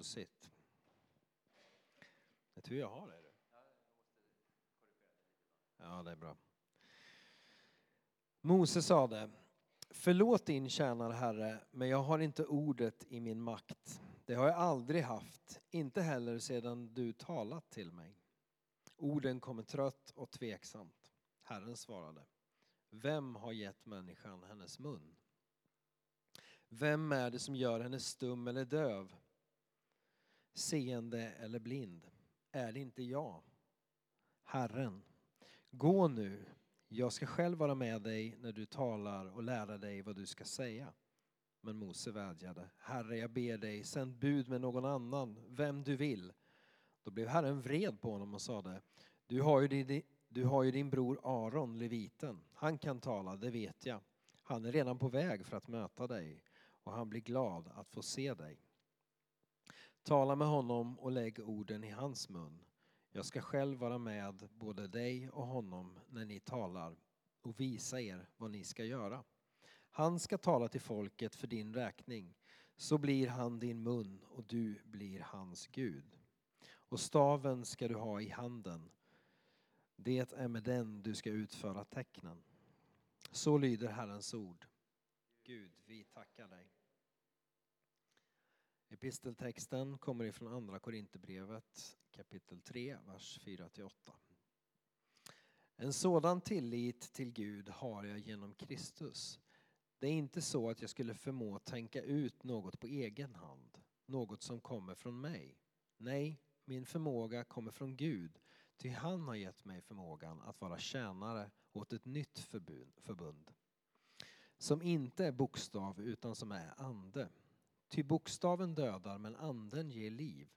Varsågod sitt. Jag tror jag har det. Ja, det är bra. Mose sade, förlåt din tjänare Herre, men jag har inte ordet i min makt. Det har jag aldrig haft, inte heller sedan du talat till mig. Orden kommer trött och tveksamt. Herren svarade, vem har gett människan hennes mun? Vem är det som gör henne stum eller döv? Seende eller blind? Är det inte jag? Herren, gå nu, jag ska själv vara med dig när du talar och lära dig vad du ska säga. Men Mose vädjade, Herre, jag ber dig, sänd bud med någon annan, vem du vill. Då blev Herren vred på honom och sade, du har ju din, du har ju din bror Aron, leviten. Han kan tala, det vet jag. Han är redan på väg för att möta dig och han blir glad att få se dig. Tala med honom och lägg orden i hans mun. Jag ska själv vara med både dig och honom när ni talar och visa er vad ni ska göra. Han ska tala till folket för din räkning. Så blir han din mun och du blir hans Gud. Och staven ska du ha i handen. Det är med den du ska utföra tecknen. Så lyder Herrens ord. Gud, vi tackar dig. Episteltexten kommer ifrån Andra Korinthierbrevet kapitel 3, vers 4-8. En sådan tillit till Gud har jag genom Kristus. Det är inte så att jag skulle förmå tänka ut något på egen hand, något som kommer från mig. Nej, min förmåga kommer från Gud, ty han har gett mig förmågan att vara tjänare åt ett nytt förbund, som inte är bokstav utan som är ande. Ty bokstaven dödar, men anden ger liv.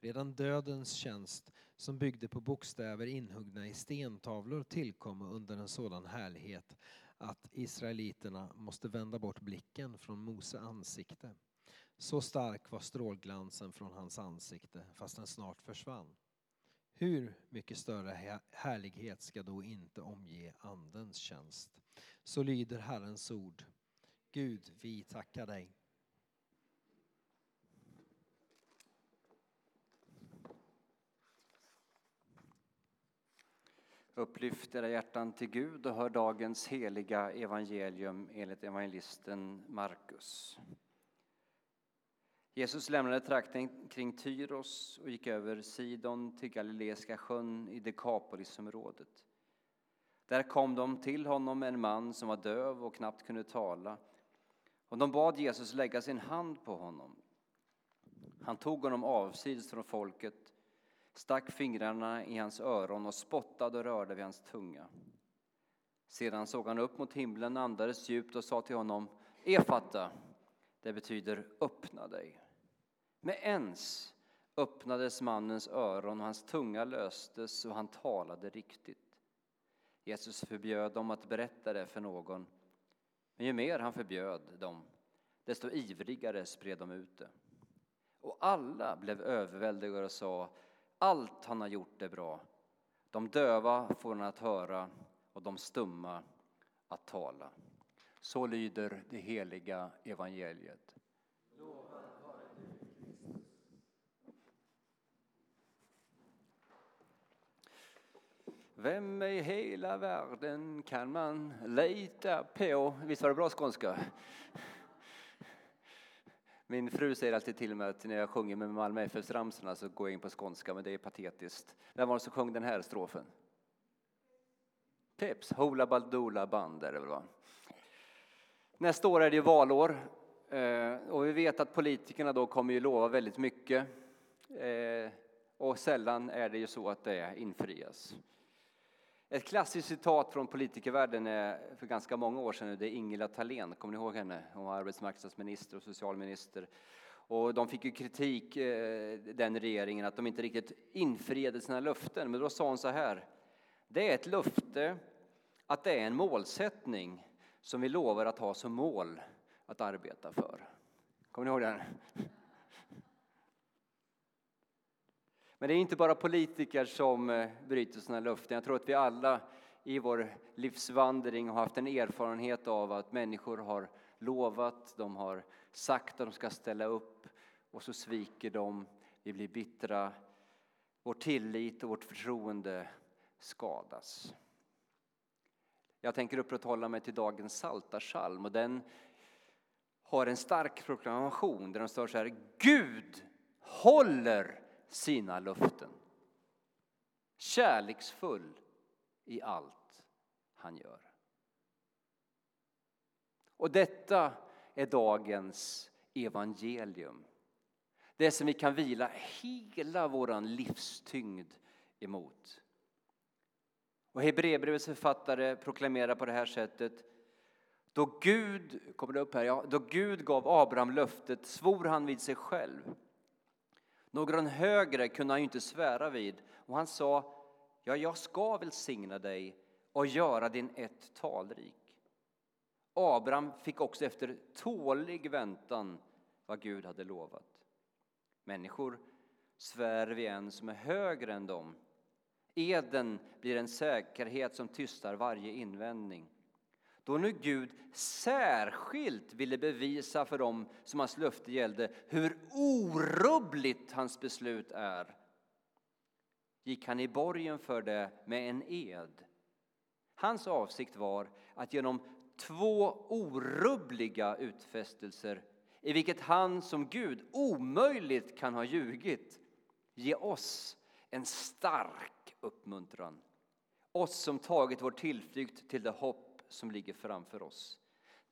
Redan dödens tjänst, som byggde på bokstäver inhuggna i stentavlor, tillkom under en sådan härlighet att israeliterna måste vända bort blicken från Mose ansikte. Så stark var strålglansen från hans ansikte, fast den snart försvann. Hur mycket större härlighet ska då inte omge Andens tjänst? Så lyder Herrens ord. Gud, vi tackar dig. Upplyft era hjärtan till Gud och hör dagens heliga evangelium enligt evangelisten Markus. Jesus lämnade trakten kring Tyros och gick över Sidon till Galileiska sjön i Dekapolisområdet. Där kom de till honom en man som var döv och knappt kunde tala och de bad Jesus lägga sin hand på honom. Han tog honom avsides från folket stack fingrarna i hans öron och spottade och rörde vid hans tunga. Sedan såg han upp mot himlen, andades djupt och sa till honom Efata, det betyder öppna dig. Med ens öppnades mannens öron och hans tunga löstes och han talade riktigt. Jesus förbjöd dem att berätta det för någon, men ju mer han förbjöd dem, desto ivrigare spred de ut det. Och alla blev överväldigade och sa allt han har gjort är bra. De döva får han att höra och de stumma att tala. Så lyder det heliga evangeliet. Vem i hela världen kan man lita på? Visst var det bra skånska? Min fru säger alltid till mig att när jag sjunger med Malmö FF-ramsorna så går jag in på skånska, men det är patetiskt. Vem var det som sjöng den här strofen? Peps, Hoola Baldola Band är det väl va? Nästa år är det ju valår eh, och vi vet att politikerna då kommer ju lova väldigt mycket. Eh, och sällan är det ju så att det infrias. Ett klassiskt citat från politikervärlden är för ganska många år sedan. Det är Ingela Thalén, kommer ni ihåg henne? Hon var arbetsmarknadsminister och socialminister. Och de fick ju kritik, eh, den regeringen, att de inte riktigt infriade sina löften. Men då sa hon så här. Det är ett löfte att det är en målsättning som vi lovar att ha som mål att arbeta för. Kommer ni ihåg den? Men det är inte bara politiker som eh, bryter sina löften. Jag tror att vi alla i vår livsvandring har haft en erfarenhet av att människor har lovat, de har sagt att de ska ställa upp och så sviker de, vi blir bittra, vår tillit och vårt förtroende skadas. Jag tänker upprätthålla mig till dagens Saltarsalm och den har en stark proklamation där de står så här Gud håller sina löften. Kärleksfull i allt han gör. Och detta är dagens evangelium. Det som vi kan vila hela vår livstyngd emot. Och Hebreerbrevets författare proklamerar på det här sättet. Då Gud, kommer det upp här, ja, då Gud gav Abraham löftet svor han vid sig själv. Någon högre kunde han ju inte svära vid och han sa, ja, jag ska välsigna dig och göra din ett talrik. Abraham fick också efter tålig väntan vad Gud hade lovat. Människor svär vid en som är högre än dem. Eden blir en säkerhet som tystar varje invändning. Då nu Gud särskilt ville bevisa för dem som hans löfte gällde hur orubbligt hans beslut är gick han i borgen för det med en ed. Hans avsikt var att genom två orubbliga utfästelser i vilket han som Gud omöjligt kan ha ljugit ge oss en stark uppmuntran. Oss som tagit vår tillflykt till det hopp som ligger framför oss.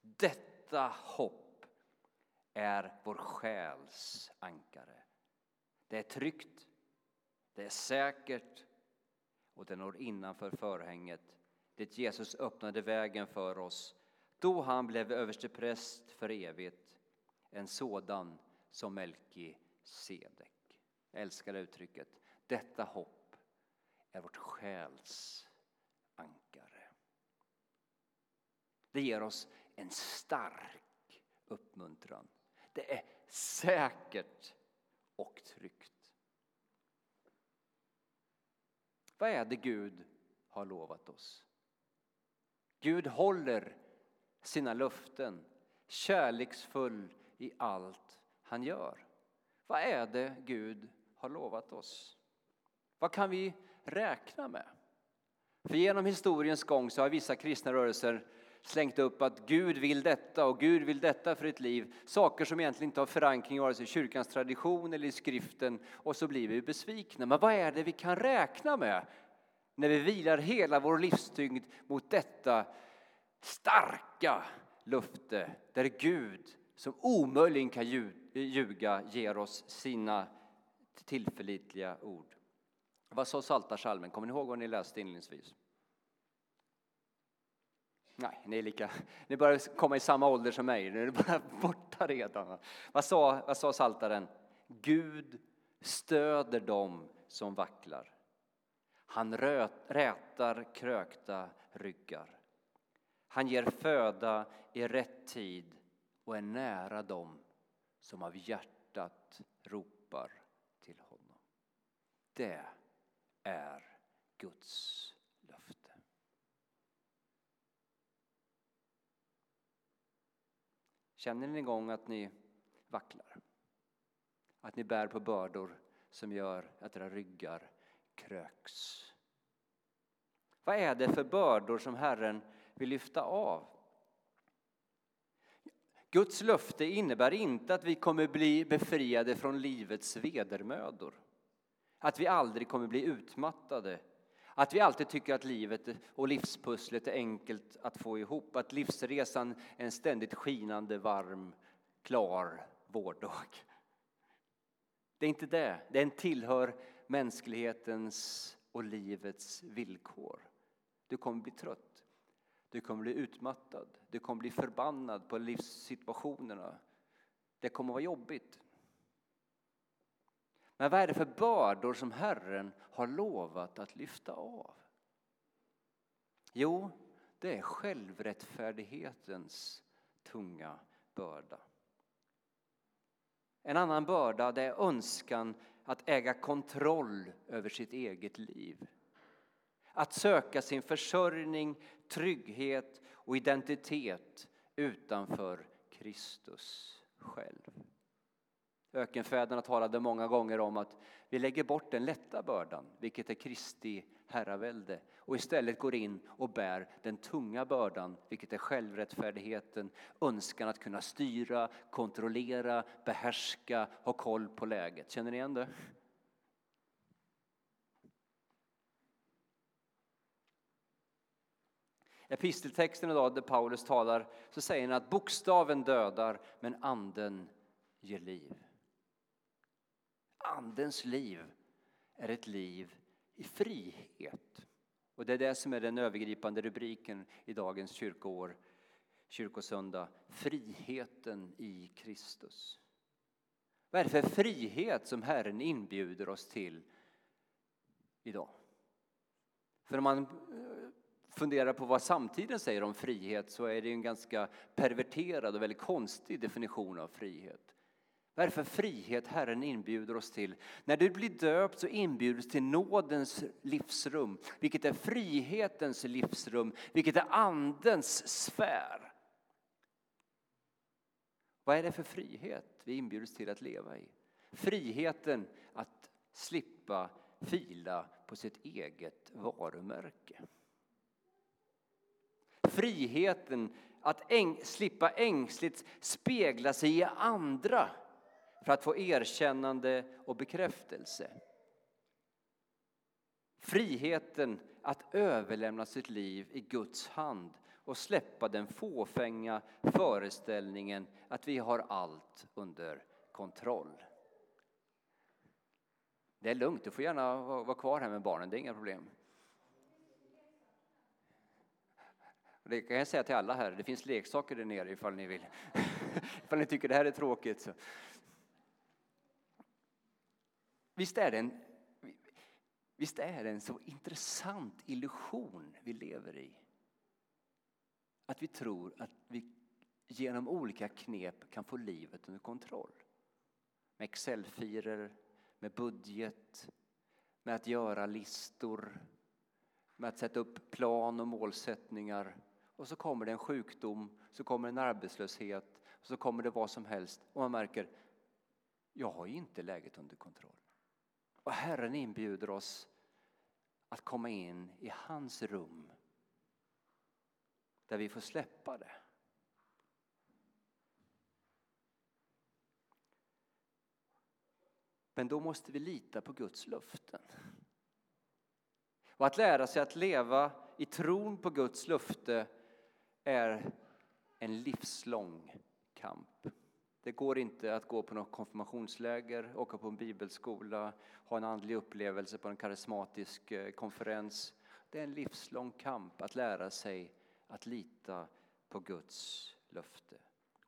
Detta hopp är vår själs ankare. Det är tryggt, det är säkert och det når innanför förhänget dit Jesus öppnade vägen för oss då han blev överstepräst för evigt, en sådan som Melki Sedek. Jag älskar det uttrycket. Detta hopp är vårt själs ankare. Det ger oss en stark uppmuntran. Det är säkert och tryggt. Vad är det Gud har lovat oss? Gud håller sina löften, kärleksfull i allt han gör. Vad är det Gud har lovat oss? Vad kan vi räkna med? För genom historiens gång så har vissa kristna rörelser slängt upp att Gud vill detta och Gud vill detta för ett liv. Saker som egentligen inte har förankring i vare sig kyrkans tradition eller i skriften och så blir vi besvikna. Men vad är det vi kan räkna med när vi vilar hela vår livstyngd mot detta starka löfte där Gud som omöjligen kan ljuga ger oss sina tillförlitliga ord. Vad sa Psaltarpsalmen? Kommer ni ihåg vad ni läste inledningsvis? Nej, ni, är lika, ni börjar komma i samma ålder som mig, nu är ni bara borta redan. Vad sa, vad sa Saltaren? Gud stöder dem som vacklar. Han röt, rätar krökta ryggar. Han ger föda i rätt tid och är nära dem som av hjärtat ropar till honom. Det är Guds löfte. Känner ni en gång att ni vacklar? Att ni bär på bördor som gör att era ryggar kröks? Vad är det för bördor som Herren vill lyfta av. Guds löfte innebär inte att vi kommer bli befriade från livets vedermödor. Att vi aldrig kommer bli utmattade. Att vi alltid tycker att livet och livspusslet är enkelt att få ihop. Att livsresan är en ständigt skinande, varm, klar vårdag. Det är inte det. Den tillhör mänsklighetens och livets villkor. Du kommer bli trött. Du kommer bli utmattad, du kommer bli förbannad på livssituationerna. Det kommer vara jobbigt. Men vad är det för bördor som Herren har lovat att lyfta av? Jo, det är självrättfärdighetens tunga börda. En annan börda det är önskan att äga kontroll över sitt eget liv. Att söka sin försörjning, trygghet och identitet utanför Kristus själv. Ökenfäderna talade många gånger om att vi lägger bort den lätta bördan, vilket är Kristi herravälde, och istället går in och bär den tunga bördan, vilket är självrättfärdigheten, önskan att kunna styra, kontrollera, behärska, ha koll på läget. Känner ni igen det? Episteltexten idag där Paulus talar så säger han att bokstaven dödar men anden ger liv. Andens liv är ett liv i frihet. Och det är det som är den övergripande rubriken i dagens kyrkoår, kyrkosöndag. Friheten i Kristus. Vad är det för frihet som Herren inbjuder oss till idag? För om man eh, funderar på vad samtiden säger om frihet så är det en ganska perverterad och väldigt konstig definition av frihet. Vad är det för frihet Herren inbjuder oss till? När du blir döpt så inbjuds till nådens livsrum, vilket är frihetens livsrum, vilket är andens sfär. Vad är det för frihet vi inbjuds till att leva i? Friheten att slippa fila på sitt eget varumärke. Friheten att äng slippa ängsligt spegla sig i andra för att få erkännande och bekräftelse. Friheten att överlämna sitt liv i Guds hand och släppa den fåfänga föreställningen att vi har allt under kontroll. Det är lugnt, du får gärna vara kvar här med barnen, det är inga problem. Det kan jag säga till alla här, det finns leksaker där nere ifall ni vill. ifall ni tycker det här är tråkigt. Så. Visst är, det en, visst är det en så intressant illusion vi lever i? Att vi tror att vi genom olika knep kan få livet under kontroll. Med Excelfiler, med budget, med att göra listor, med att sätta upp plan och målsättningar. Och så kommer det en sjukdom, så kommer en arbetslöshet, så kommer det vad som helst och man märker, jag har inte läget under kontroll. Och Herren inbjuder oss att komma in i hans rum där vi får släppa det. Men då måste vi lita på Guds löften. Och att lära sig att leva i tron på Guds löfte är en livslång kamp. Det går inte att gå på något konfirmationsläger, åka på en bibelskola, ha en andlig upplevelse på en karismatisk eh, konferens. Det är en livslång kamp att lära sig att lita på Guds löfte.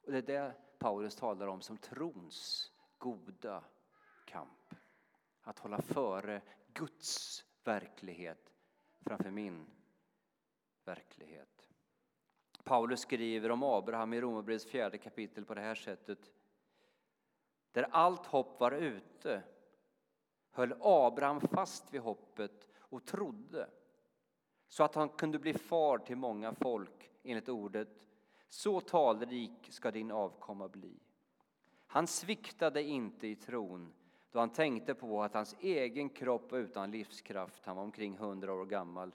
Och det är det Paulus talar om som trons goda kamp. Att hålla före Guds verklighet framför min verklighet. Paulus skriver om Abraham i Romarbrevets fjärde kapitel på det här sättet. Där allt hopp var ute höll Abraham fast vid hoppet och trodde så att han kunde bli far till många folk enligt ordet så talrik ska din avkomma bli. Han sviktade inte i tron då han tänkte på att hans egen kropp var utan livskraft, han var omkring hundra år gammal,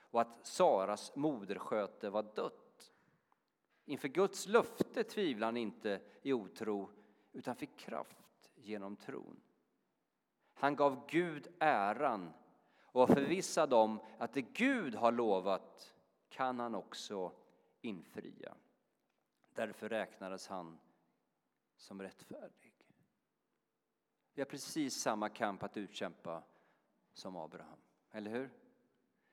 och att Saras modersköte var dött. Inför Guds löfte tvivlade han inte i otro utan fick kraft genom tron. Han gav Gud äran och var förvissad om att det Gud har lovat kan han också infria. Därför räknades han som rättfärdig. Vi har precis samma kamp att utkämpa som Abraham, eller hur?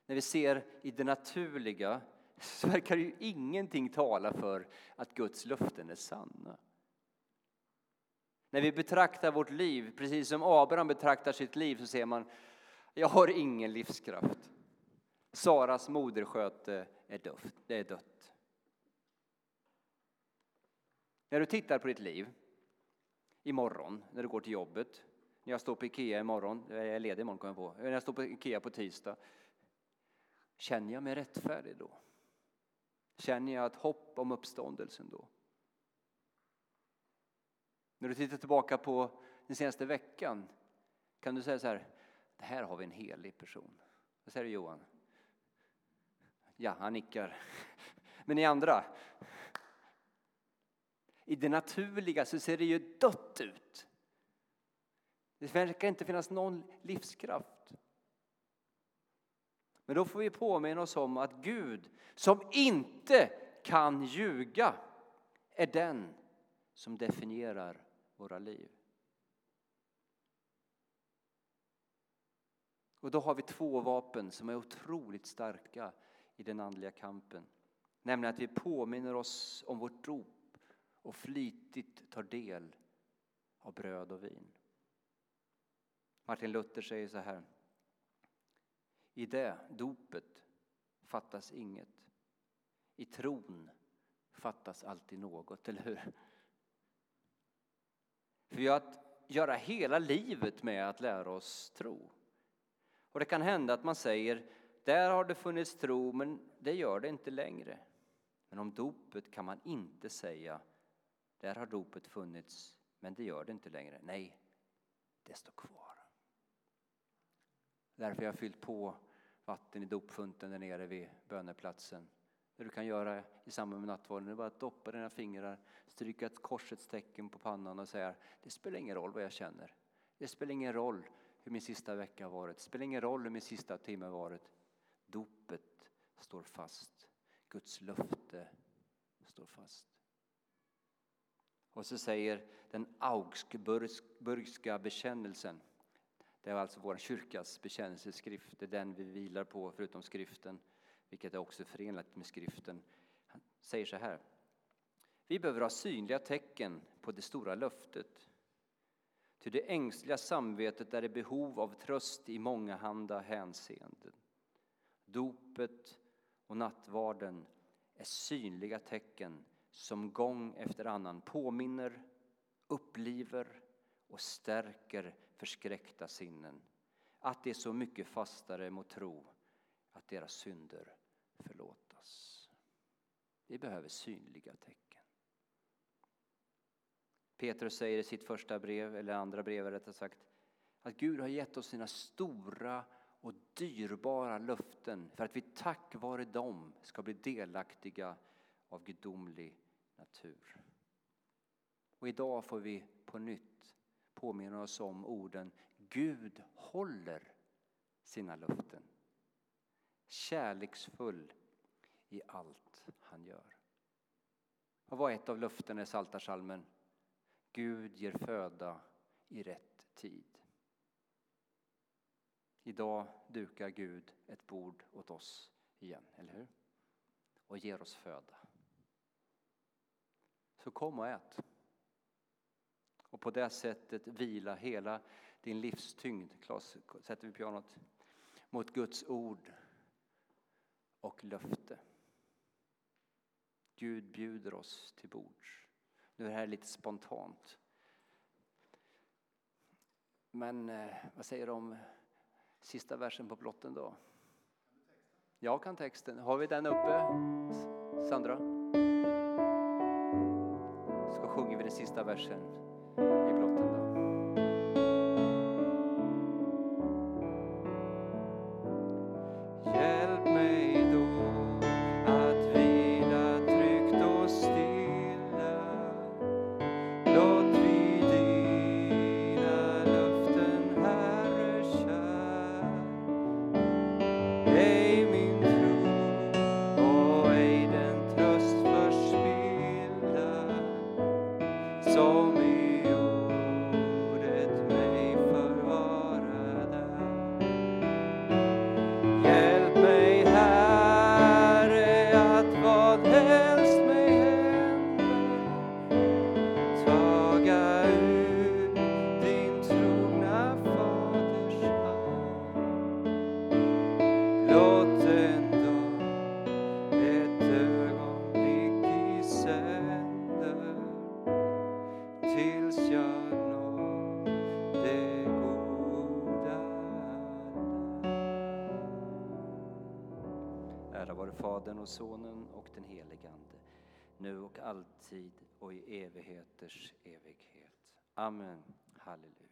När vi ser i det naturliga så verkar ju ingenting tala för att Guds löften är sanna. När vi betraktar vårt liv, precis som Abraham betraktar sitt liv, så ser man jag har ingen livskraft. Saras modersköte är dött. Det är dött. När du tittar på ditt liv imorgon när du går till jobbet, när jag står på Ikea imorgon, jag är ledig imorgon kommer jag på, när jag står på Ikea på tisdag, känner jag mig rättfärdig då? Känner jag ett hopp om uppståndelsen då? När du tittar tillbaka på den senaste veckan kan du säga så här, det här har vi en helig person. Vad säger du Johan? Ja, han nickar. Men ni andra? I det naturliga så ser det ju dött ut. Det verkar inte finnas någon livskraft. Men då får vi påminna oss om att Gud, som inte kan ljuga, är den som definierar våra liv. Och då har vi två vapen som är otroligt starka i den andliga kampen. Nämligen att vi påminner oss om vårt dop och flitigt tar del av bröd och vin. Martin Luther säger så här. I det dopet fattas inget. I tron fattas alltid något, eller hur? För vi har att göra hela livet med att lära oss tro. Och det kan hända att man säger, där har det funnits tro, men det gör det inte längre. Men om dopet kan man inte säga, där har dopet funnits, men det gör det inte längre. Nej, det står kvar. Därför har jag fyllt på vatten i dopfunten där nere vid böneplatsen. Det du kan göra i samband med nattvarden är bara att doppa dina fingrar, stryka ett korsets tecken på pannan och säga det spelar ingen roll vad jag känner. Det spelar ingen roll hur min sista vecka har varit. Det spelar ingen roll hur min sista timme har varit. Dopet står fast. Guds löfte står fast. Och så säger den Augsburgska bekännelsen det är alltså vår kyrkas bekännelseskrift, det är den vi vilar på förutom skriften, vilket är också förenligt med skriften. Han säger så här. Vi behöver ha synliga tecken på det stora löftet. Ty det ängsliga samvetet är i behov av tröst i mångahanda hänseenden. Dopet och nattvarden är synliga tecken som gång efter annan påminner, uppliver och stärker förskräckta sinnen, att de är så mycket fastare mot tro att deras synder förlåtas. Vi behöver synliga tecken. Petrus säger i sitt första brev, eller andra brev rättare sagt, att Gud har gett oss sina stora och dyrbara löften för att vi tack vare dem ska bli delaktiga av gudomlig natur. Och idag får vi på nytt påminner oss om orden Gud håller sina löften. Kärleksfull i allt han gör. Vad var ett av löftena i Psaltarpsalmen? Gud ger föda i rätt tid. Idag dukar Gud ett bord åt oss igen, eller hur? Och ger oss föda. Så kom och ät och på det sättet vila hela din livstyngd, Klas, sätter vi pianot, mot Guds ord och löfte. Gud bjuder oss till bords. Nu är det här lite spontant. Men eh, vad säger du om sista versen på blotten? då? Jag kan texten. Har vi den uppe, Sandra? Så sjunger vi den sista versen. Fadern och alltid och i evigheters evighet. Amen. Halleluja.